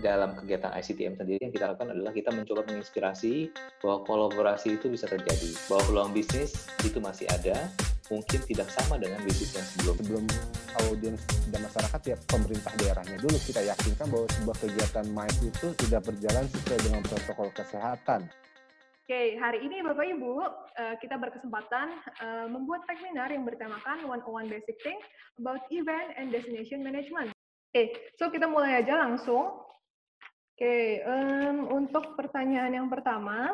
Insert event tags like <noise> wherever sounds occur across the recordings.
dalam kegiatan ICTM sendiri yang kita lakukan adalah kita mencoba menginspirasi bahwa kolaborasi itu bisa terjadi, bahwa peluang bisnis itu masih ada, mungkin tidak sama dengan bisnis yang sebelum. Sebelum audiens dan masyarakat ya pemerintah daerahnya dulu kita yakinkan bahwa sebuah kegiatan MICE itu tidak berjalan sesuai dengan protokol kesehatan. Oke, hari ini Bapak Ibu, eh, kita berkesempatan eh, membuat webinar yang bertemakan One on One Basic Thing about Event and Destination Management. Oke, so kita mulai aja langsung. Oke, um, untuk pertanyaan yang pertama,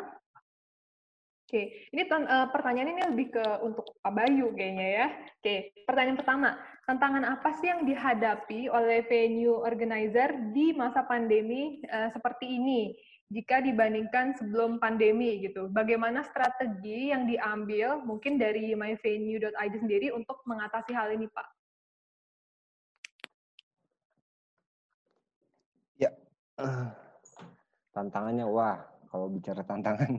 oke, ini uh, pertanyaan ini lebih ke untuk Pak Bayu kayaknya ya. Oke, pertanyaan pertama, tantangan apa sih yang dihadapi oleh venue organizer di masa pandemi uh, seperti ini? Jika dibandingkan sebelum pandemi gitu, bagaimana strategi yang diambil mungkin dari myvenue.id sendiri untuk mengatasi hal ini, Pak? <sighs> tantangannya wah kalau bicara tantangan.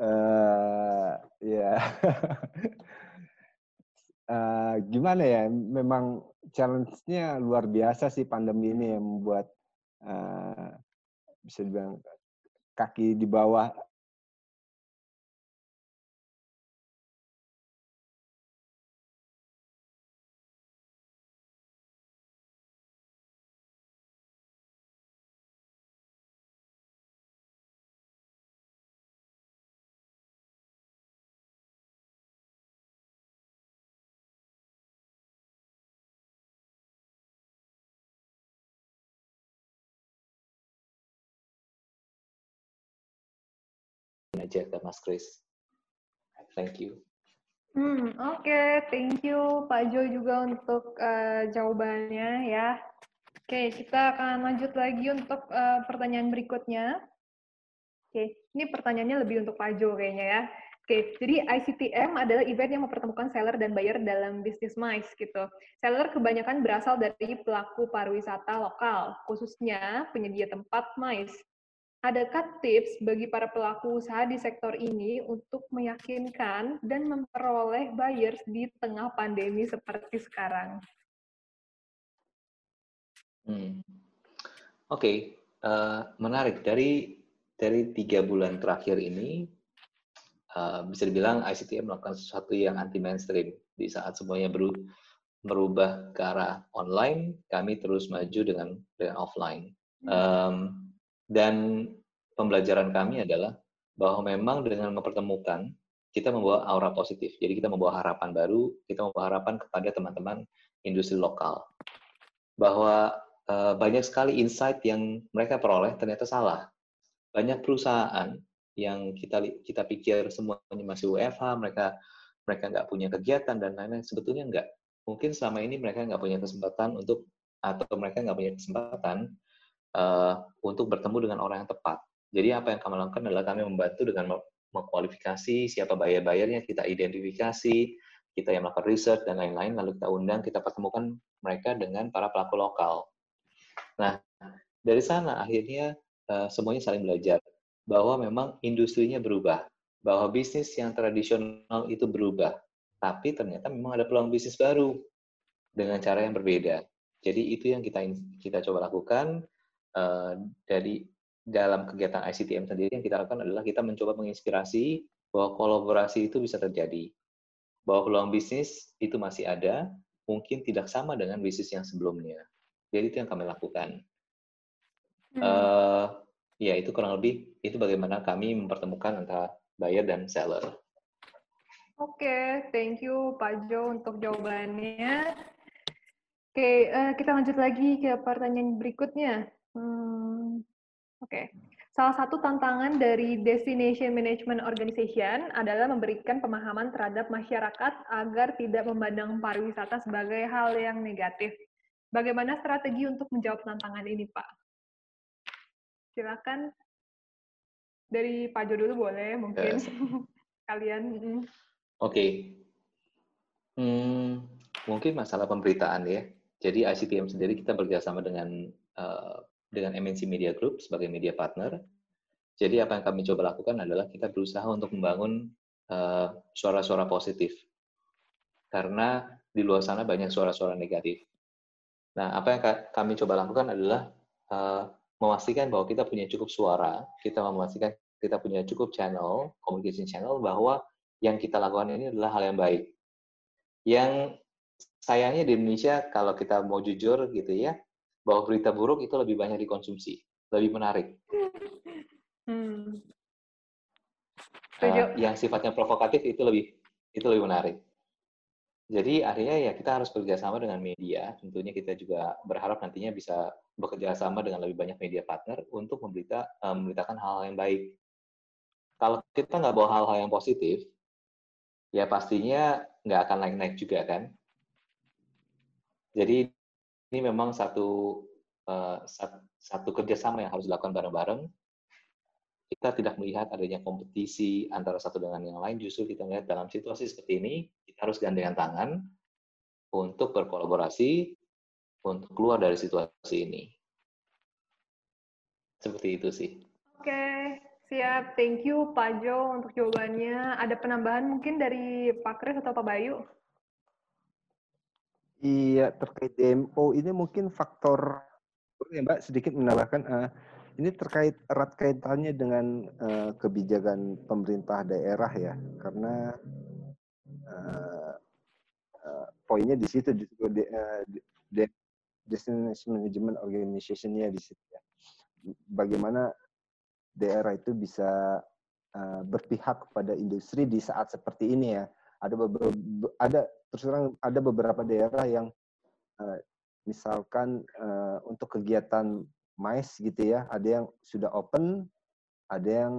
Uh, ya uh, gimana ya memang challenge-nya luar biasa sih pandemi ini yang membuat uh, bisa dibilang kaki di bawah aja ke Mas Chris. Thank you. Hmm, Oke, okay. thank you Pak Jo juga untuk uh, jawabannya ya. Oke, okay, kita akan lanjut lagi untuk uh, pertanyaan berikutnya. Oke, okay. ini pertanyaannya lebih untuk Pak Jo kayaknya ya. Oke, okay, jadi ICTM adalah event yang mempertemukan seller dan buyer dalam bisnis MICE gitu. Seller kebanyakan berasal dari pelaku pariwisata lokal, khususnya penyedia tempat MICE. Adakah tips bagi para pelaku usaha di sektor ini untuk meyakinkan dan memperoleh buyers di tengah pandemi seperti sekarang? Hmm. Oke, okay. uh, eh, menarik dari dari tiga bulan terakhir ini uh, bisa dibilang ICTM melakukan sesuatu yang anti mainstream di saat semuanya beru merubah ke arah online, kami terus maju dengan dengan offline. Um, dan pembelajaran kami adalah bahwa memang dengan mempertemukan, kita membawa aura positif. Jadi kita membawa harapan baru, kita membawa harapan kepada teman-teman industri lokal. Bahwa uh, banyak sekali insight yang mereka peroleh ternyata salah. Banyak perusahaan yang kita kita pikir semuanya masih WFH, mereka mereka nggak punya kegiatan dan lain-lain. Sebetulnya nggak. Mungkin selama ini mereka nggak punya kesempatan untuk atau mereka nggak punya kesempatan uh, untuk bertemu dengan orang yang tepat. Jadi apa yang kami lakukan adalah kami membantu dengan mengkualifikasi siapa bayar-bayarnya, kita identifikasi, kita yang melakukan research dan lain-lain, lalu kita undang, kita pertemukan mereka dengan para pelaku lokal. Nah, dari sana akhirnya uh, semuanya saling belajar bahwa memang industrinya berubah, bahwa bisnis yang tradisional itu berubah, tapi ternyata memang ada peluang bisnis baru dengan cara yang berbeda. Jadi itu yang kita kita coba lakukan dari dalam kegiatan ICTM sendiri yang kita lakukan adalah kita mencoba menginspirasi bahwa kolaborasi itu bisa terjadi. Bahwa peluang bisnis itu masih ada, mungkin tidak sama dengan bisnis yang sebelumnya. Jadi itu yang kami lakukan. Hmm. Uh, ya itu kurang lebih itu bagaimana kami mempertemukan antara buyer dan seller. Oke, okay, thank you Pak Jo untuk jawabannya. Oke, okay, uh, eh, kita lanjut lagi ke pertanyaan berikutnya. Hmm, Oke. Salah satu tantangan dari Destination Management Organization adalah memberikan pemahaman terhadap masyarakat agar tidak memandang pariwisata sebagai hal yang negatif. Bagaimana strategi untuk menjawab tantangan ini, Pak? Silakan dari Pak Jo dulu boleh, mungkin yes. <laughs> kalian. Oke. Okay. Hmm, mungkin masalah pemberitaan ya. Jadi ICTM sendiri kita bekerjasama dengan uh, dengan MNC Media Group sebagai media partner. Jadi apa yang kami coba lakukan adalah kita berusaha untuk membangun eh, suara-suara uh, positif. Karena di luar sana banyak suara-suara negatif. Nah, apa yang kami coba lakukan adalah uh, memastikan bahwa kita punya cukup suara, kita memastikan kita punya cukup channel, communication channel, bahwa yang kita lakukan ini adalah hal yang baik. Yang sayangnya di Indonesia, kalau kita mau jujur gitu ya, bahwa berita buruk itu lebih banyak dikonsumsi, lebih menarik. Hmm. Uh, yang sifatnya provokatif itu lebih itu lebih menarik. Jadi akhirnya ya kita harus bekerja sama dengan media. Tentunya kita juga berharap nantinya bisa bekerja sama dengan lebih banyak media partner untuk memberita, uh, memberitakan hal-hal yang baik. Kalau kita nggak bawa hal-hal yang positif, ya pastinya nggak akan naik-naik juga kan. Jadi ini memang satu uh, satu kerjasama yang harus dilakukan bareng-bareng kita tidak melihat adanya kompetisi antara satu dengan yang lain, justru kita melihat dalam situasi seperti ini, kita harus gandengan tangan untuk berkolaborasi, untuk keluar dari situasi ini. Seperti itu sih. Oke, siap. Thank you Pak Jo untuk jawabannya. Ada penambahan mungkin dari Pak Kris atau Pak Bayu? Iya, terkait DMO ini mungkin faktor, ya Mbak, sedikit menambahkan, uh, ini terkait erat kaitannya dengan uh, kebijakan pemerintah daerah ya, karena uh, uh, poinnya di situ di, uh, de, destination management organization-nya di situ ya. Bagaimana daerah itu bisa uh, berpihak kepada industri di saat seperti ini ya. Ada beberapa, ada terus terang ada beberapa daerah yang uh, misalkan uh, untuk kegiatan mais gitu ya ada yang sudah open ada yang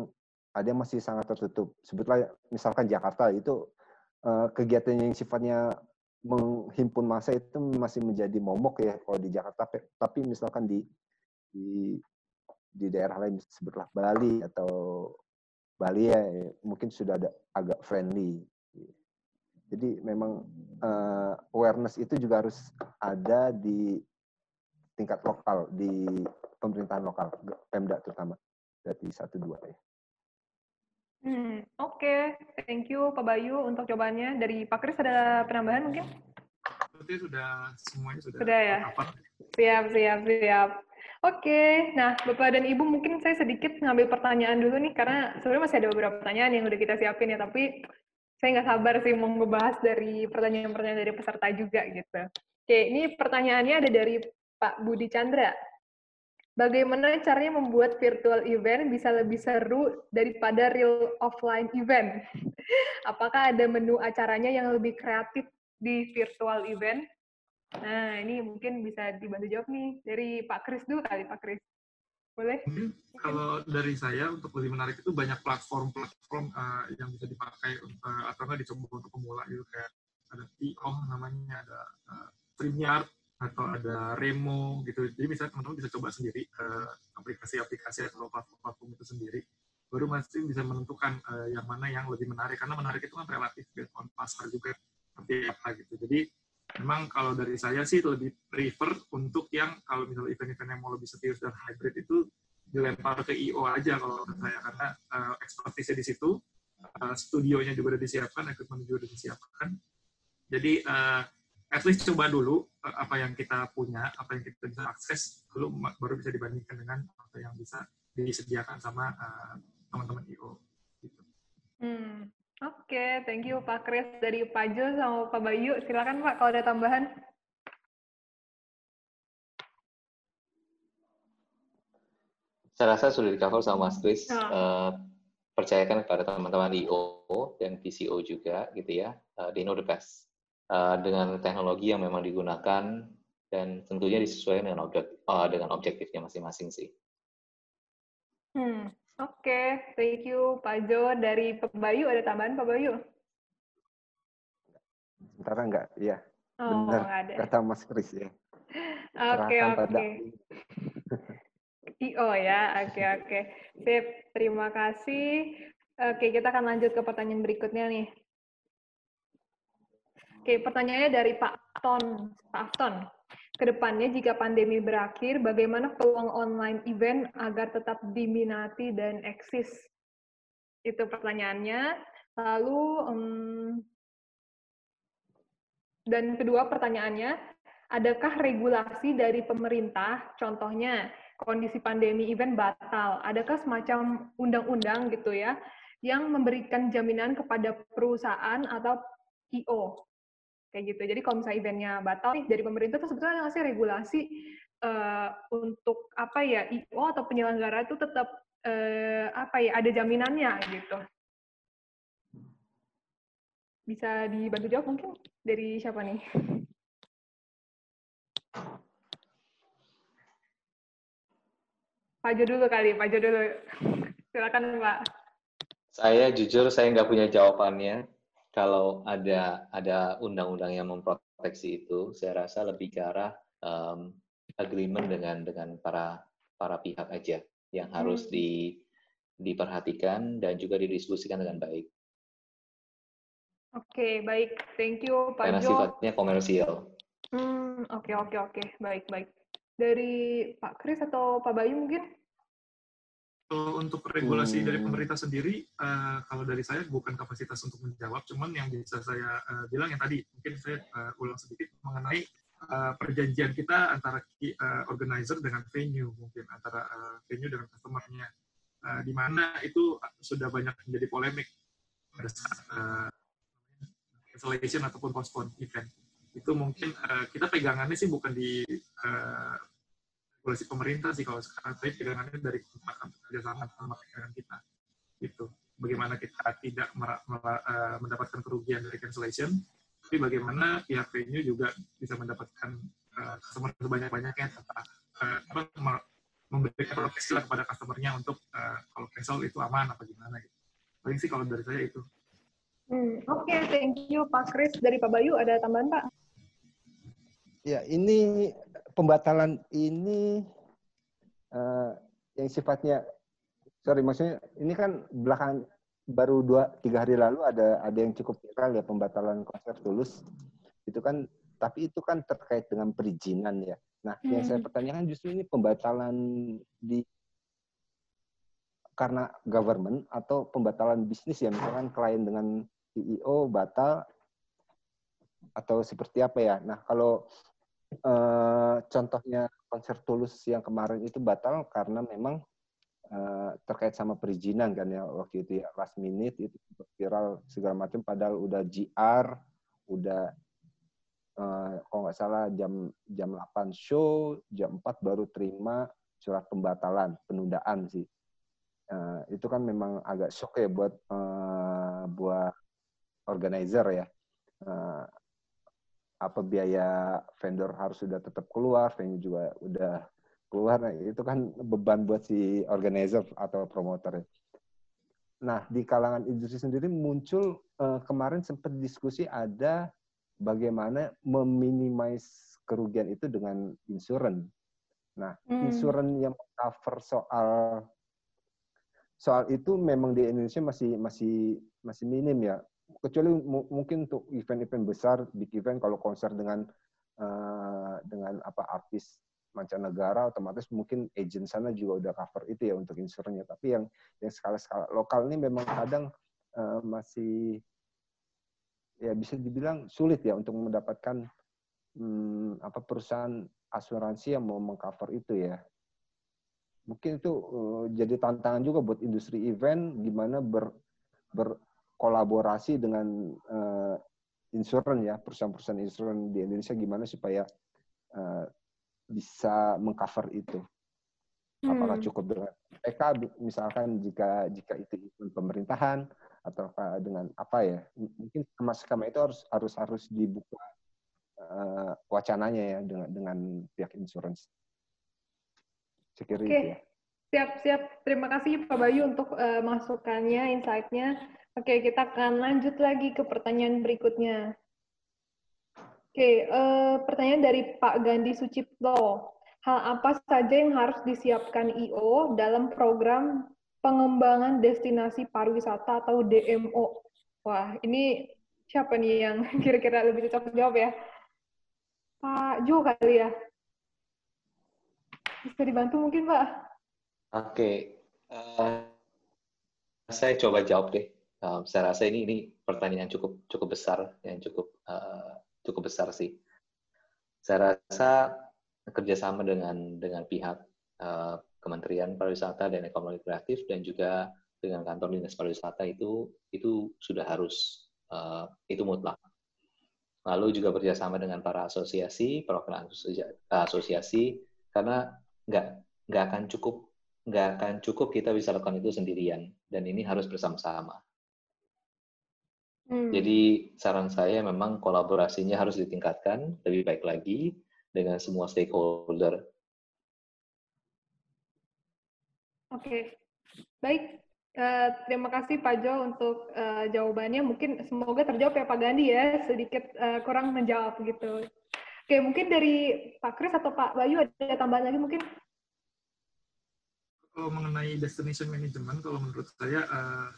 ada yang masih sangat tertutup. Sebutlah misalkan Jakarta itu uh, kegiatan yang sifatnya menghimpun masa itu masih menjadi momok ya kalau di Jakarta tapi misalkan di di di daerah lain sebutlah Bali atau Bali ya mungkin sudah ada agak friendly jadi memang uh, awareness itu juga harus ada di tingkat lokal di pemerintahan lokal, Pemda terutama. Berarti satu dua ya. Hmm, Oke, okay. thank you Pak Bayu untuk jawabannya. Dari Pak Kris ada penambahan mungkin? Berarti sudah semuanya sudah. Sudah ya. Apa? Siap, siap, siap. Oke, okay. nah Bapak dan Ibu mungkin saya sedikit ngambil pertanyaan dulu nih karena sebenarnya masih ada beberapa pertanyaan yang udah kita siapin ya, tapi saya nggak sabar sih mau ngebahas dari pertanyaan-pertanyaan dari peserta juga gitu. Oke, ini pertanyaannya ada dari Pak Budi Chandra. Bagaimana caranya membuat virtual event bisa lebih seru daripada real offline event? <laughs> Apakah ada menu acaranya yang lebih kreatif di virtual event? Nah, ini mungkin bisa dibantu jawab nih dari Pak Kris dulu kali, Pak Kris. Boleh? Kalau dari saya untuk lebih menarik itu banyak platform-platform uh, yang bisa dipakai uh, atau nggak dicoba untuk pemula gitu kayak ada TO namanya, ada uh, atau ada Remo gitu. Jadi misalnya teman-teman bisa coba sendiri aplikasi-aplikasi atau platform-platform itu sendiri. Baru masih bisa menentukan uh, yang mana yang lebih menarik. Karena menarik itu kan relatif based on pasar juga seperti apa gitu. Jadi memang kalau dari saya sih lebih prefer untuk yang kalau misalnya event-event yang mau lebih serius dan hybrid itu dilempar ke IO aja kalau saya karena uh, expertise di situ uh, studionya juga sudah disiapkan, equipment juga sudah disiapkan. Jadi uh, at least coba dulu eh, apa yang kita punya, apa yang kita bisa akses, dulu baru bisa dibandingkan dengan apa yang bisa disediakan sama uh, teman-teman IO. Gitu. Hmm. Oke, okay, thank you Pak Kris dari Pak Jo sama Pak Bayu. Silakan Pak kalau ada tambahan. Saya rasa sudah di cover sama Mas Kris. Oh. Uh, percayakan kepada teman-teman IO dan PCO juga gitu ya. Uh, they know the best uh, dengan teknologi yang memang digunakan dan tentunya disesuaikan dengan objek uh, dengan objektifnya masing-masing sih. Hmm, oke, okay. thank you Pak Jo dari Pak Bayu ada tambahan Pak Bayu? Sementara enggak, iya. Oh, Benar ada. kata Mas Kris ya. Oke, oke. IO ya, oke okay, oke. Okay. Sip, terima kasih. Oke, kita akan lanjut ke pertanyaan berikutnya nih. Oke, pertanyaannya dari Pak Ton, Pak Afton. Ke depannya jika pandemi berakhir, bagaimana peluang online event agar tetap diminati dan eksis? Itu pertanyaannya. Lalu, um, dan kedua pertanyaannya, adakah regulasi dari pemerintah, contohnya kondisi pandemi event batal, adakah semacam undang-undang gitu ya yang memberikan jaminan kepada perusahaan atau IO kayak gitu. Jadi kalau misalnya eventnya batal nih dari pemerintah tuh sebetulnya ada nggak sih regulasi uh, untuk apa ya IO atau penyelenggara itu tetap uh, apa ya ada jaminannya gitu. Bisa dibantu jawab mungkin dari siapa nih? Pak Jo dulu kali, Pak Jo dulu. Silakan Pak. Saya jujur saya nggak punya jawabannya. Kalau ada ada undang-undang yang memproteksi itu, saya rasa lebih ke arah um, agreement dengan dengan para para pihak aja yang harus hmm. di diperhatikan dan juga didiskusikan dengan baik. Oke, okay, baik. Thank you, Pak Karena Jo. sifatnya komersial. Hmm, oke, okay, oke, okay, oke. Okay. Baik, baik dari Pak Kris atau Pak Bayu mungkin? Untuk regulasi hmm. dari pemerintah sendiri, uh, kalau dari saya bukan kapasitas untuk menjawab, cuman yang bisa saya uh, bilang yang tadi, mungkin saya uh, ulang sedikit mengenai uh, perjanjian kita antara uh, organizer dengan venue, mungkin antara uh, venue dengan customer-nya, uh, di mana itu sudah banyak menjadi polemik pada saat uh, cancellation ataupun postpone event itu mungkin uh, kita pegangannya sih bukan di uh, regulasi pemerintah sih kalau sekarang, tapi pegangannya dari kerjasama sama pegangan kita. Itu bagaimana kita tidak uh, mendapatkan kerugian dari cancellation, tapi bagaimana pihak venue juga bisa mendapatkan uh, customer sebanyak-banyaknya tentang uh, memberikan proteksi lah kepada customer-nya untuk uh, kalau cancel itu aman apa gimana gitu. Paling sih kalau dari saya itu. Hmm, Oke, okay, thank you Pak Kris. Dari Pak Bayu ada tambahan Pak? Ya, ini pembatalan ini uh, yang sifatnya sorry maksudnya ini kan belakang baru dua tiga hari lalu ada ada yang cukup viral ya pembatalan konser tulus itu kan tapi itu kan terkait dengan perizinan ya. Nah, hmm. yang saya hmm. pertanyakan justru ini pembatalan di karena government atau pembatalan bisnis ya misalkan klien dengan CEO batal atau seperti apa ya. Nah, kalau uh, contohnya konser Tulus yang kemarin itu batal karena memang uh, terkait sama perizinan kan ya waktu itu ya last minute itu viral segala macam padahal udah GR udah uh, kalau nggak salah jam jam 8 show jam 4 baru terima surat pembatalan penundaan sih. Uh, itu kan memang agak shock ya buat uh, buat organizer ya. Uh, apa biaya vendor harus sudah tetap keluar, venue juga udah keluar, nah, itu kan beban buat si organizer atau promoter. Nah, di kalangan industri sendiri muncul uh, kemarin sempat diskusi ada bagaimana meminimais kerugian itu dengan insuran. Nah, hmm. insuran yang cover soal soal itu memang di Indonesia masih masih masih minim ya kecuali mungkin untuk event-event besar, big event kalau konser dengan uh, dengan apa artis mancanegara otomatis mungkin agent sana juga udah cover itu ya untuk insurannya. Tapi yang yang skala-skala lokal ini memang kadang uh, masih ya bisa dibilang sulit ya untuk mendapatkan hmm, apa perusahaan asuransi yang mau mengcover itu ya. Mungkin itu uh, jadi tantangan juga buat industri event gimana ber, ber kolaborasi dengan uh, insuran ya perusahaan-perusahaan insuran di Indonesia gimana supaya uh, bisa mengcover itu apakah hmm. cukup dengan PK misalkan jika jika itu pemerintahan atau dengan apa ya mungkin sama skema itu harus harus harus dibuka uh, wacananya ya dengan dengan pihak insurance security okay. ya. Siap, siap. Terima kasih Pak Bayu untuk uh, masukannya, insight-nya. Oke, kita akan lanjut lagi ke pertanyaan berikutnya. Oke, uh, pertanyaan dari Pak Gandhi Sucipto. Hal apa saja yang harus disiapkan IO dalam program pengembangan destinasi pariwisata atau DMO? Wah, ini siapa nih yang <laughs> kira-kira lebih cocok jawab ya? Pak Jo kali ya? Bisa dibantu mungkin, Pak? Oke, uh, saya coba jawab deh um, saya rasa ini ini pertanyaan yang cukup cukup besar yang cukup uh, cukup besar sih saya rasa kerjasama dengan dengan pihak uh, Kementerian Pariwisata dan Ekonomi Kreatif dan juga dengan kantor dinas pariwisata itu itu sudah harus uh, itu mutlak. Lalu juga bekerjasama dengan para asosiasi, perwakilan asosiasi, karena nggak nggak akan cukup nggak akan cukup kita bisa lakukan itu sendirian dan ini harus bersama-sama. Hmm. Jadi saran saya memang kolaborasinya harus ditingkatkan lebih baik lagi dengan semua stakeholder Oke, baik. Uh, terima kasih Pak Jo untuk uh, jawabannya. Mungkin semoga terjawab ya Pak Gandhi ya, sedikit uh, kurang menjawab gitu. Oke, mungkin dari Pak Kris atau Pak Bayu ada tambahan lagi mungkin? Kalau mengenai destination management, kalau menurut saya uh,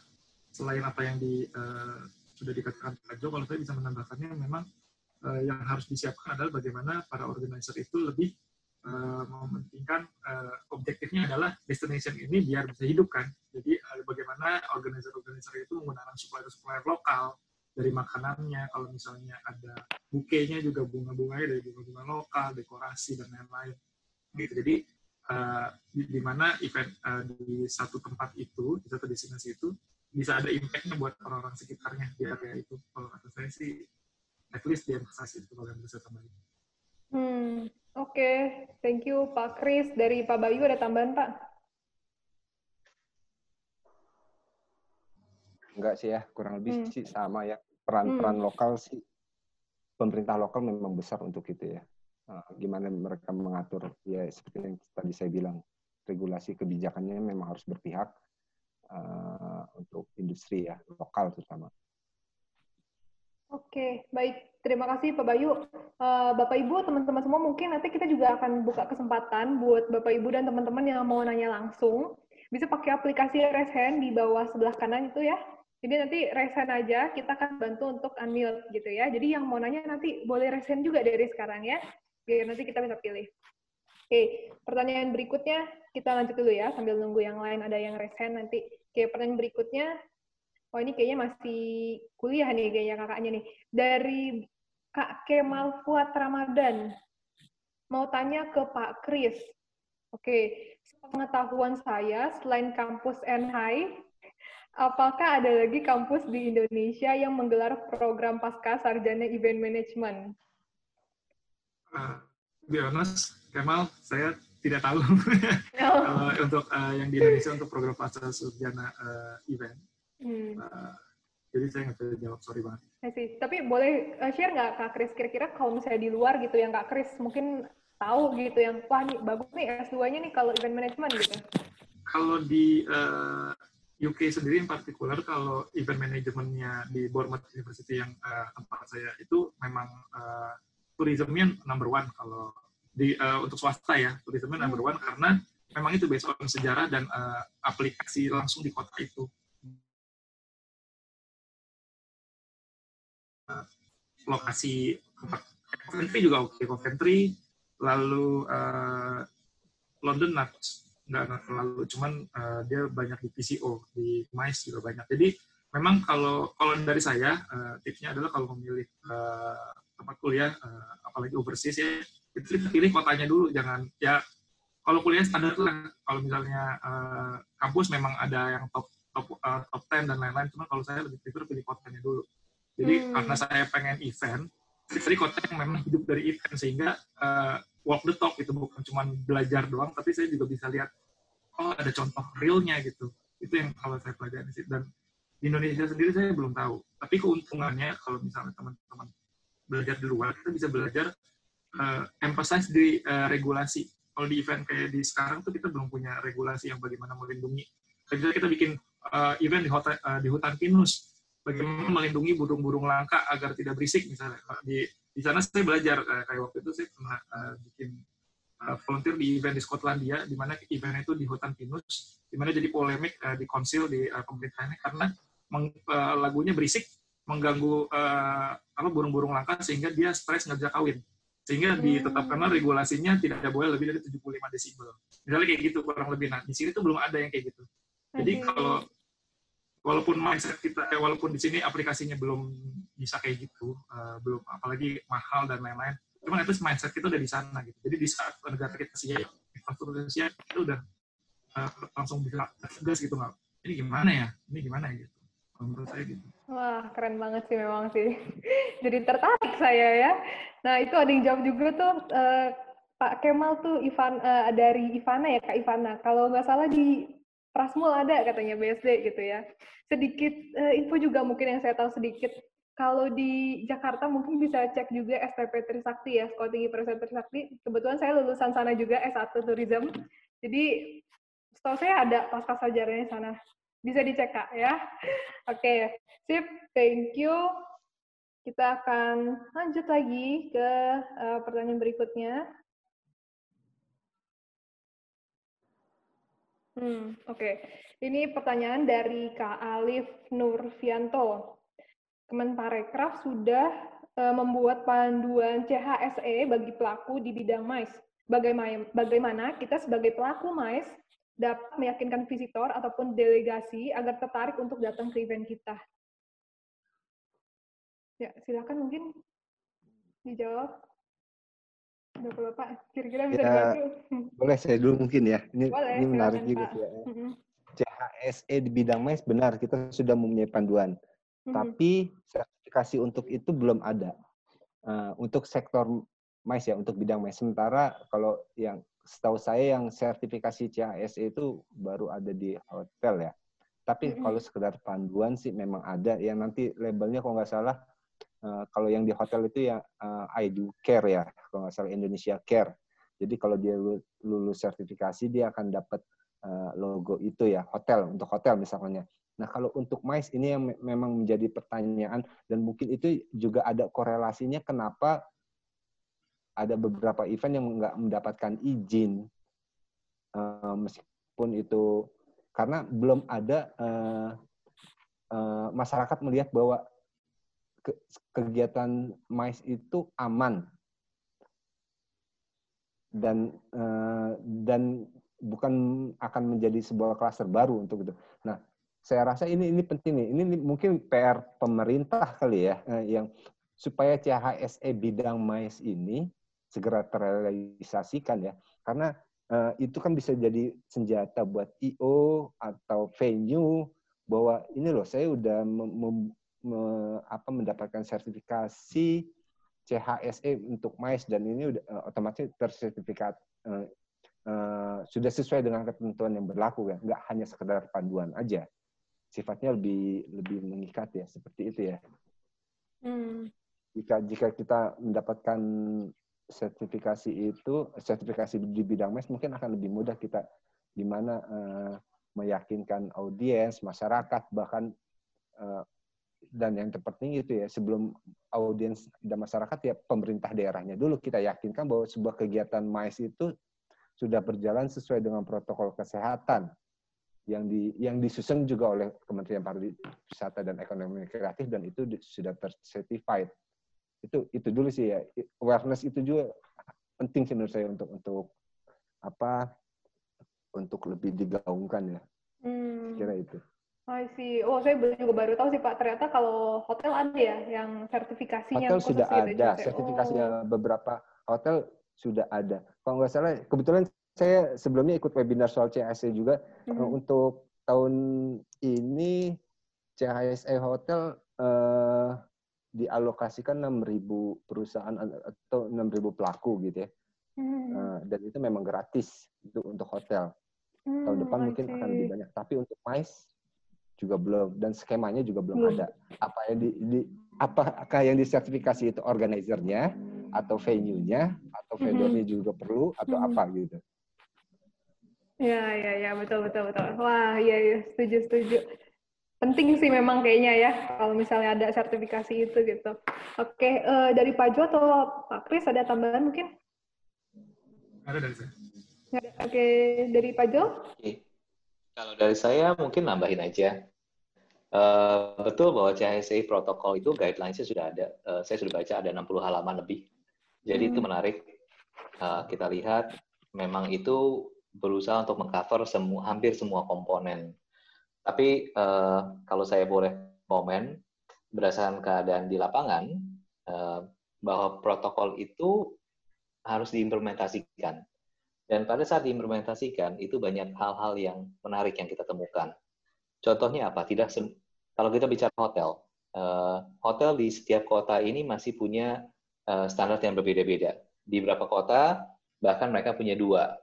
selain apa yang di, uh, sudah dikatakan Pak Jo, kalau saya bisa menambahkannya memang uh, yang harus disiapkan adalah bagaimana para organizer itu lebih uh, mementingkan uh, objektifnya adalah destination ini biar bisa hidup kan. Jadi uh, bagaimana organizer-organizer itu menggunakan supplier-supplier lokal dari makanannya, kalau misalnya ada bukenya juga bunga-bunganya dari bunga-bunga lokal, dekorasi dan lain-lain. Gitu. Jadi uh, di, di mana event uh, di satu tempat itu, di satu destinasi itu bisa ada impact-nya buat orang-orang sekitarnya di area itu. Kalau kata saya sih, at least di emphasize itu kalau yang bisa tambahin. Hmm, Oke, okay. thank you Pak Kris. Dari Pak Bayu ada tambahan Pak? Enggak sih ya, kurang lebih hmm. sih sama ya. Peran-peran hmm. lokal sih, pemerintah lokal memang besar untuk itu ya. Nah, gimana mereka mengatur, ya seperti yang tadi saya bilang, regulasi kebijakannya memang harus berpihak uh, untuk industri ya, lokal terutama. Oke, baik. Terima kasih Pak Bayu. Uh, Bapak Ibu, teman-teman semua mungkin nanti kita juga akan buka kesempatan buat Bapak Ibu dan teman-teman yang mau nanya langsung. Bisa pakai aplikasi hand di bawah sebelah kanan itu ya. Jadi nanti hand aja, kita akan bantu untuk unmute gitu ya. Jadi yang mau nanya nanti boleh hand juga dari sekarang ya. Biar nanti kita bisa pilih. Oke, pertanyaan berikutnya kita lanjut dulu ya sambil nunggu yang lain ada yang raise hand nanti. Oke, pertanyaan berikutnya oh ini kayaknya masih kuliah nih kayaknya kakaknya nih. Dari Kak Kemal Fuad Ramadan. Mau tanya ke Pak Kris. Oke, pengetahuan saya selain kampus NHI, apakah ada lagi kampus di Indonesia yang menggelar program pasca sarjana event management? Uh, be honest, Kemal, saya tidak tahu <laughs> no. uh, untuk uh, yang di Indonesia untuk program pasca sarjana uh, event. Hmm. Uh, jadi saya nggak bisa jawab, sorry banget. sih. Tapi boleh share nggak Kak Kris, kira-kira kalau misalnya di luar gitu yang Kak Kris mungkin tahu gitu yang, wah nih bagus nih S2-nya nih kalau event management gitu? Kalau di uh, eh, UK sendiri in partikular, kalau event manajemennya di Bournemouth University yang uh, tempat saya itu memang uh, tourismnya number one kalau di uh, untuk swasta ya, tourismnya number hmm. one karena memang itu based on sejarah dan uh, aplikasi langsung di kota itu. lokasi Coventry juga oke okay. Coventry lalu uh, London Nuts nggak terlalu cuman uh, dia banyak di PCO di MICE juga banyak jadi memang kalau kalau dari saya uh, tipsnya adalah kalau memilih uh, tempat kuliah uh, apalagi overseas ya <laughs> pilih kotanya dulu jangan ya kalau kuliah standar lah kalau misalnya uh, kampus memang ada yang top top uh, top 10 dan lain-lain cuman kalau saya lebih prefer pilih kotanya dulu jadi hmm. karena saya pengen event, jadi kota yang memang hidup dari event sehingga uh, walk the talk itu bukan cuma belajar doang, tapi saya juga bisa lihat oh ada contoh realnya gitu. Itu yang kalau saya pelajari sih. Dan di Indonesia sendiri saya belum tahu. Tapi keuntungannya kalau misalnya teman-teman belajar di luar, kita bisa belajar uh, emphasize di uh, regulasi. Kalau di event kayak di sekarang tuh kita belum punya regulasi yang bagaimana melindungi. Misalnya kita bikin uh, event di, hotel, uh, di hutan pinus, bagaimana melindungi burung-burung langka agar tidak berisik misalnya di di sana saya belajar eh, kayak waktu itu saya pernah uh, bikin uh, volunteer di event di Skotlandia di mana event itu di hutan pinus di mana jadi polemik uh, di konsil di uh, pemerintahnya karena meng, uh, lagunya berisik mengganggu uh, apa burung-burung langka sehingga dia stres bisa kawin sehingga ditetapkanlah hmm. regulasinya tidak boleh lebih dari 75 desibel. Misalnya kayak gitu kurang lebih. Nah di sini tuh belum ada yang kayak gitu. Jadi kalau walaupun mindset kita eh, walaupun di sini aplikasinya belum bisa kayak gitu uh, belum apalagi mahal dan lain-lain cuman itu mindset kita udah di sana gitu. Jadi di saat negara kita siap infrastruktur siap itu udah uh, langsung bisa tegas gitu nggak ini gimana ya? Ini gimana ya gitu? Menurut saya gitu Wah, keren banget sih memang sih. <laughs> Jadi tertarik saya ya. Nah, itu ada yang jawab juga tuh uh, Pak Kemal tuh Ivan uh, dari Ivana ya, Kak Ivana. Kalau nggak salah di Prasmul ada katanya BSD gitu ya. Sedikit uh, info juga mungkin yang saya tahu sedikit. Kalau di Jakarta mungkin bisa cek juga STP Trisakti ya, Sekolah Tinggi Pariwisata Trisakti. Kebetulan saya lulusan sana juga S1 Tourism. Jadi setahu saya ada pasca sarjananya sana. Bisa dicek Kak ya. Oke, okay. sip. Thank you. Kita akan lanjut lagi ke uh, pertanyaan berikutnya. Hmm, oke. Okay. Ini pertanyaan dari Kak Alif Nurfianto. Kemenparekraf sudah uh, membuat panduan CHSE bagi pelaku di bidang MICE. Bagaimana, bagaimana kita sebagai pelaku MICE dapat meyakinkan visitor ataupun delegasi agar tertarik untuk datang ke event kita? Ya, silakan mungkin dijawab. Bapak, kira-kira bisa ya, Boleh saya dulu mungkin ya. Ini, boleh, ini menarik juga ya. CHSE di bidang MICE benar kita sudah mempunyai panduan. Mm-hmm. Tapi sertifikasi untuk itu belum ada. Uh, untuk sektor MICE ya, untuk bidang MICE. Sementara kalau yang setahu saya yang sertifikasi CHSE itu baru ada di hotel ya. Tapi mm-hmm. kalau sekedar panduan sih memang ada. Yang nanti labelnya kalau nggak salah Uh, kalau yang di hotel itu ya uh, I do care ya, kalau nggak salah Indonesia Care. Jadi kalau dia lulus sertifikasi dia akan dapat uh, logo itu ya hotel untuk hotel misalnya. Nah kalau untuk MICE ini yang me memang menjadi pertanyaan dan mungkin itu juga ada korelasinya kenapa ada beberapa event yang nggak mendapatkan izin uh, meskipun itu karena belum ada uh, uh, masyarakat melihat bahwa kegiatan mais itu aman dan uh, dan bukan akan menjadi sebuah klaster baru untuk itu. Nah, saya rasa ini ini penting nih. Ini mungkin PR pemerintah kali ya yang supaya CHSE bidang mais ini segera terrealisasikan ya. Karena uh, itu kan bisa jadi senjata buat IO atau venue bahwa ini loh saya udah me, apa mendapatkan sertifikasi CHSE untuk MICE dan ini udah uh, otomatis tersertifikat uh, uh, sudah sesuai dengan ketentuan yang berlaku ya, nggak hanya sekedar panduan aja. Sifatnya lebih lebih mengikat ya, seperti itu ya. Hmm. Jika jika kita mendapatkan sertifikasi itu, sertifikasi di bidang MICE mungkin akan lebih mudah kita gimana uh, meyakinkan audiens, masyarakat, bahkan uh, dan yang terpenting itu ya sebelum audiens dan masyarakat ya pemerintah daerahnya dulu kita yakinkan bahwa sebuah kegiatan MAIS itu sudah berjalan sesuai dengan protokol kesehatan yang di yang disusun juga oleh Kementerian Pariwisata dan Ekonomi Kreatif dan itu sudah tercertified itu itu dulu sih ya awareness itu juga penting sih menurut saya untuk untuk apa untuk lebih digaungkan ya hmm. kira itu I see. Oh, saya juga baru tahu sih Pak. Ternyata kalau hotel ada ya yang sertifikasinya. Hotel sudah gitu, ada. Sertifikasinya oh. beberapa hotel sudah ada. Kalau nggak salah, kebetulan saya sebelumnya ikut webinar soal CHSE juga. Mm -hmm. Untuk tahun ini CHSE Hotel uh, dialokasikan 6.000 perusahaan atau 6.000 pelaku gitu ya. Mm -hmm. uh, dan itu memang gratis untuk untuk hotel. Mm, tahun depan mungkin akan lebih banyak. Tapi untuk MICE juga belum dan skemanya juga belum hmm. ada. Apa yang di, di apakah yang disertifikasi itu organizernya atau venue-nya atau hmm. vendornya juga perlu atau hmm. apa gitu. Ya, ya, ya, betul, betul, betul. Wah, iya, iya, setuju, setuju. Penting sih memang kayaknya ya, kalau misalnya ada sertifikasi itu gitu. Oke, uh, dari Pak Jo atau Pak Kris ada tambahan mungkin? Ada dari saya. Oke, dari Pak Jo? Oke. Kalau dari saya mungkin nambahin aja. Uh, betul bahwa CHSE protokol itu guidelines-nya sudah ada. Uh, saya sudah baca ada 60 halaman lebih. Jadi hmm. itu menarik. Uh, kita lihat memang itu berusaha untuk mengcover semua hampir semua komponen. Tapi uh, kalau saya boleh komen berdasarkan keadaan di lapangan uh, bahwa protokol itu harus diimplementasikan. Dan pada saat diimplementasikan, itu banyak hal-hal yang menarik yang kita temukan. Contohnya apa? Tidak kalau kita bicara hotel, uh, hotel di setiap kota ini masih punya uh, standar yang berbeda-beda. Di beberapa kota, bahkan mereka punya dua.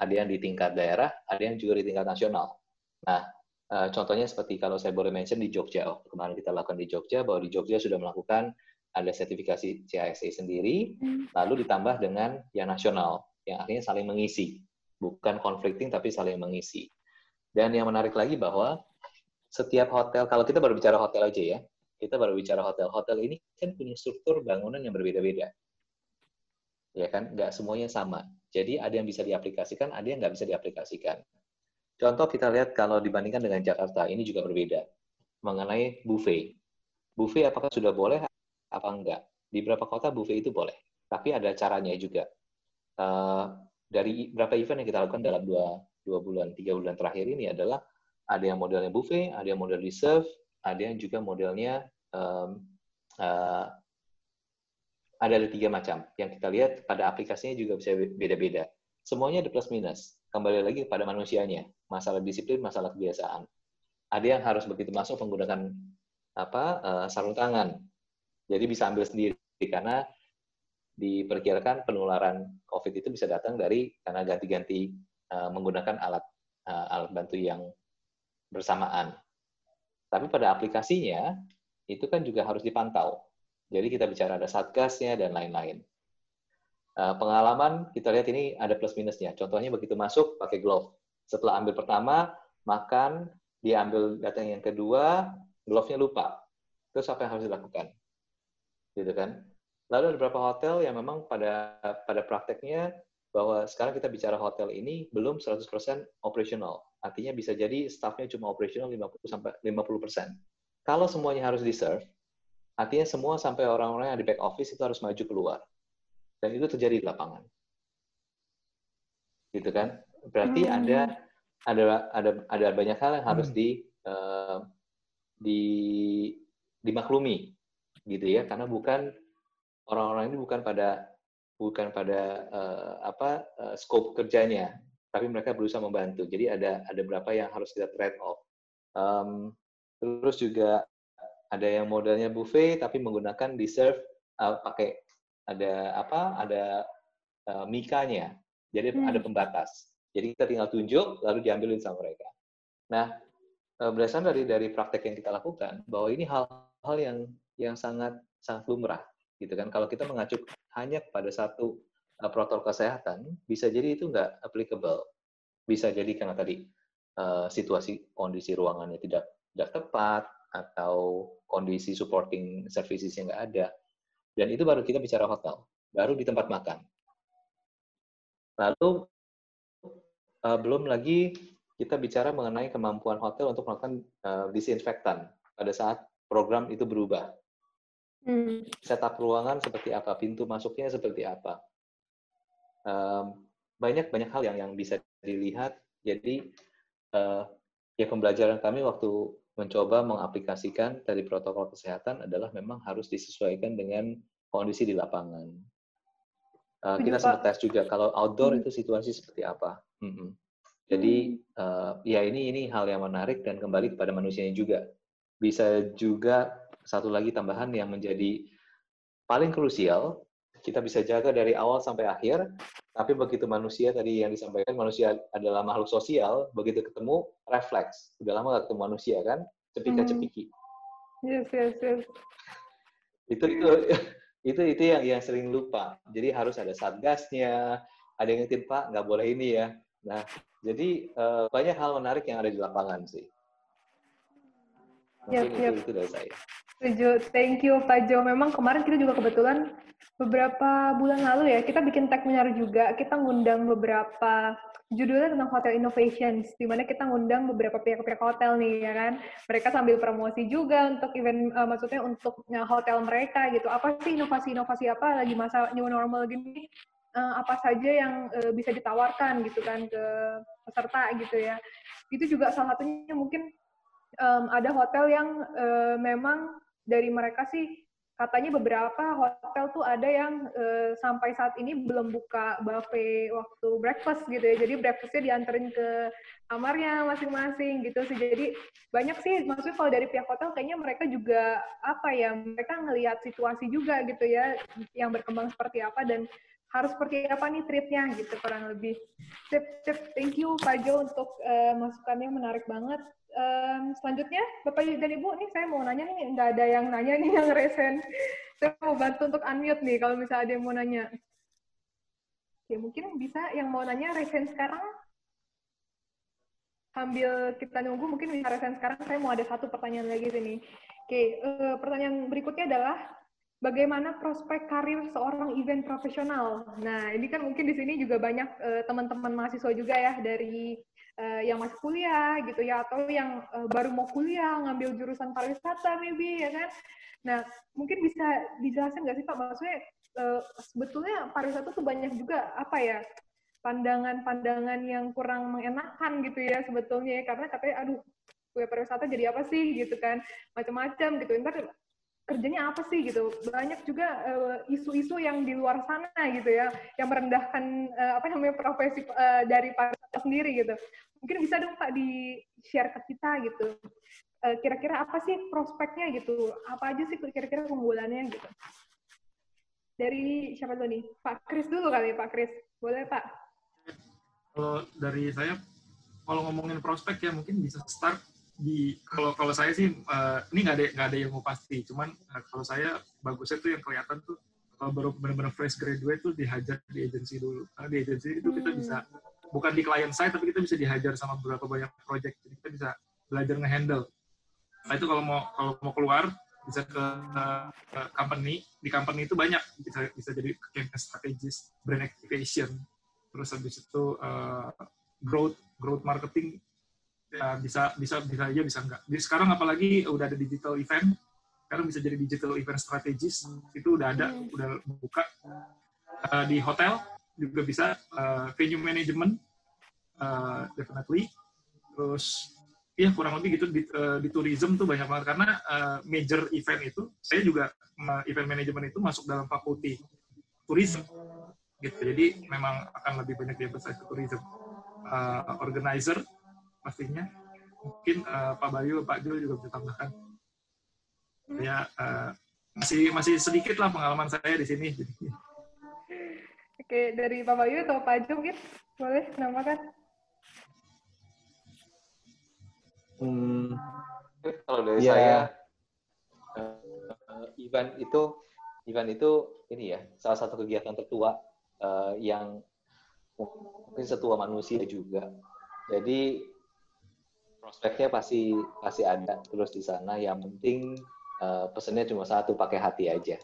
Ada yang di tingkat daerah, ada yang juga di tingkat nasional. Nah, uh, contohnya seperti kalau saya boleh mention di Jogja, oh, kemarin kita lakukan di Jogja, bahwa di Jogja sudah melakukan ada sertifikasi CISA sendiri, hmm. lalu ditambah dengan yang nasional, yang akhirnya saling mengisi. Bukan conflicting, tapi saling mengisi. Dan yang menarik lagi bahwa setiap hotel, kalau kita baru bicara hotel aja ya, kita baru bicara hotel. Hotel ini kan punya struktur bangunan yang berbeda-beda. Ya kan, nggak semuanya sama. Jadi ada yang bisa diaplikasikan, ada yang nggak bisa diaplikasikan. Contoh kita lihat kalau dibandingkan dengan Jakarta, ini juga berbeda. Mengenai buffet. Buffet apakah sudah boleh apa enggak? Di beberapa kota buffet itu boleh. Tapi ada caranya juga. Uh, dari beberapa event yang kita lakukan dalam dua, dua bulan, tiga bulan terakhir ini adalah ada yang modelnya buffet, ada yang model reserve, ada yang juga modelnya um, uh, ada ada tiga macam. Yang kita lihat pada aplikasinya juga bisa beda-beda. Semuanya ada plus minus. Kembali lagi pada manusianya. Masalah disiplin, masalah kebiasaan. Ada yang harus begitu masuk menggunakan apa uh, sarung tangan. Jadi bisa ambil sendiri karena diperkirakan penularan COVID itu bisa datang dari karena ganti-ganti uh, menggunakan alat uh, alat bantu yang bersamaan. Tapi pada aplikasinya, itu kan juga harus dipantau. Jadi kita bicara ada satgasnya dan lain-lain. Uh, pengalaman, kita lihat ini ada plus minusnya. Contohnya begitu masuk, pakai glove. Setelah ambil pertama, makan, dia ambil datang yang kedua, glove-nya lupa. Terus apa yang harus dilakukan? Gitu kan? Lalu ada beberapa hotel yang memang pada pada prakteknya bahwa sekarang kita bicara hotel ini belum 100% operasional. Artinya bisa jadi staffnya cuma operasional 50 sampai 50%. Kalau semuanya harus di-serve, artinya semua sampai orang-orang yang di back office itu harus maju keluar. Dan itu terjadi di lapangan. Gitu kan? Berarti hmm. ada ada ada ada banyak hal yang harus hmm. di uh, di dimaklumi gitu ya karena bukan orang-orang ini bukan pada bukan pada uh, apa uh, scope kerjanya, tapi mereka berusaha membantu. Jadi ada ada berapa yang harus kita trade off. Um, terus juga ada yang modelnya buffet tapi menggunakan serve uh, pakai ada apa ada uh, mikanya. Jadi hmm. ada pembatas. Jadi kita tinggal tunjuk lalu diambilin sama mereka. Nah, berdasarkan dari dari praktek yang kita lakukan bahwa ini hal-hal yang yang sangat sangat lumrah gitu kan. Kalau kita mengacu hanya pada satu uh, protokol kesehatan, bisa jadi itu nggak applicable. Bisa jadi karena tadi uh, situasi kondisi ruangannya tidak tidak tepat atau kondisi supporting services yang nggak ada. Dan itu baru kita bicara hotel, baru di tempat makan. Lalu uh, belum lagi kita bicara mengenai kemampuan hotel untuk melakukan uh, disinfektan pada saat program itu berubah. Hmm. Setup ruangan seperti apa, pintu masuknya seperti apa. Um, banyak banyak hal yang yang bisa dilihat. Jadi uh, ya pembelajaran kami waktu mencoba mengaplikasikan dari protokol kesehatan adalah memang harus disesuaikan dengan kondisi di lapangan. Uh, kita sempat tes juga kalau outdoor hmm. itu situasi seperti apa. Mm -hmm. Jadi uh, ya ini ini hal yang menarik dan kembali kepada manusianya juga. Bisa juga satu lagi tambahan yang menjadi paling krusial, kita bisa jaga dari awal sampai akhir, tapi begitu manusia tadi yang disampaikan, manusia adalah makhluk sosial, begitu ketemu, refleks. Udah lama gak ketemu manusia kan, cepika-cepiki. Hmm. Yes, yes, yes. Itu, itu, itu, itu yang, yang sering lupa. Jadi harus ada satgasnya, ada yang ngetin, Pak, nggak boleh ini ya. Nah, jadi uh, banyak hal menarik yang ada di lapangan sih. Mungkin yep, yep. itu, itu dari saya. Setuju. Thank you Pak Jo. Memang kemarin kita juga kebetulan beberapa bulan lalu ya, kita bikin tag webinar juga. Kita ngundang beberapa judulnya tentang hotel innovations, di mana kita ngundang beberapa pihak-pihak hotel nih, ya kan. Mereka sambil promosi juga untuk event, uh, maksudnya untuk uh, hotel mereka gitu. Apa sih inovasi-inovasi apa lagi masa new normal gini? Uh, apa saja yang uh, bisa ditawarkan gitu kan ke peserta gitu ya. Itu juga salah satunya mungkin um, ada hotel yang uh, memang dari mereka sih katanya beberapa hotel tuh ada yang uh, sampai saat ini belum buka buffet waktu breakfast gitu ya. Jadi breakfastnya dianterin ke kamarnya masing-masing gitu sih. Jadi banyak sih maksudnya kalau dari pihak hotel kayaknya mereka juga apa ya mereka ngelihat situasi juga gitu ya yang berkembang seperti apa dan harus seperti apa nih tripnya gitu kurang lebih. Sip, sip. Thank you Pak Jo untuk uh, masukannya menarik banget um, selanjutnya Bapak dan Ibu nih saya mau nanya nih nggak ada yang nanya nih <laughs> yang resen saya mau bantu untuk unmute nih kalau misalnya ada yang mau nanya Oke, mungkin bisa yang mau nanya resen sekarang sambil kita nunggu mungkin bisa resen sekarang saya mau ada satu pertanyaan lagi sini oke uh, pertanyaan berikutnya adalah bagaimana prospek karir seorang event profesional. Nah ini kan mungkin di sini juga banyak uh, teman-teman mahasiswa juga ya dari uh, yang masih kuliah gitu ya atau yang uh, baru mau kuliah ngambil jurusan pariwisata maybe ya kan? Nah mungkin bisa dijelaskan nggak sih pak? Maksudnya uh, sebetulnya pariwisata tuh banyak juga apa ya pandangan-pandangan yang kurang mengenakan gitu ya sebetulnya ya. Karena katanya aduh kuliah pariwisata jadi apa sih? Gitu kan. Macam-macam gitu. Ntar kerjanya apa sih gitu? Banyak juga isu-isu uh, yang di luar sana gitu ya yang merendahkan uh, apa namanya profesi uh, dari pariwisata sendiri gitu. Mungkin bisa dong pak di share ke kita gitu. Kira-kira apa sih prospeknya gitu? Apa aja sih kira-kira keunggulannya gitu? Dari siapa tuh nih? Pak Kris dulu kali Pak Kris. Boleh Pak? Kalau dari saya kalau ngomongin prospek ya mungkin bisa start di kalau kalau saya sih uh, ini nggak ada nggak ada yang mau pasti. Cuman uh, kalau saya bagusnya tuh yang kelihatan tuh kalau baru benar-benar fresh graduate tuh dihajar di agensi dulu. Karena di agensi itu kita bisa bukan di client side tapi kita bisa dihajar sama beberapa banyak project. Jadi kita bisa belajar ngehandle. Nah itu kalau mau kalau mau keluar bisa ke, uh, company. Di company itu banyak. Bisa bisa jadi campaign strategis brand activation. Terus habis itu uh, growth growth marketing ya bisa bisa bisa aja bisa enggak. Jadi sekarang apalagi udah ada digital event, sekarang bisa jadi digital event strategis itu udah ada, hmm. udah buka uh, di hotel juga bisa uh, venue management uh, definitely. Terus ya kurang lebih gitu di, uh, di tourism tuh banyak banget karena uh, major event itu saya juga uh, event management itu masuk dalam fakulti tourism gitu. Jadi memang akan lebih banyak di ke tourism. Uh, organizer pastinya. Mungkin uh, Pak Bayu, Pak Jul juga bisa tambahkan. Hmm. Ya uh, masih masih sedikit lah pengalaman saya di sini. Oke, dari Pak Bayu atau Pak Jul mungkin boleh nambahkan. Hmm, kalau dari yeah. saya uh, event itu event itu ini ya salah satu kegiatan tertua uh, yang mungkin setua manusia juga. Jadi prospeknya pasti pasti ada terus di sana. Yang penting uh, pesennya cuma satu, pakai hati aja.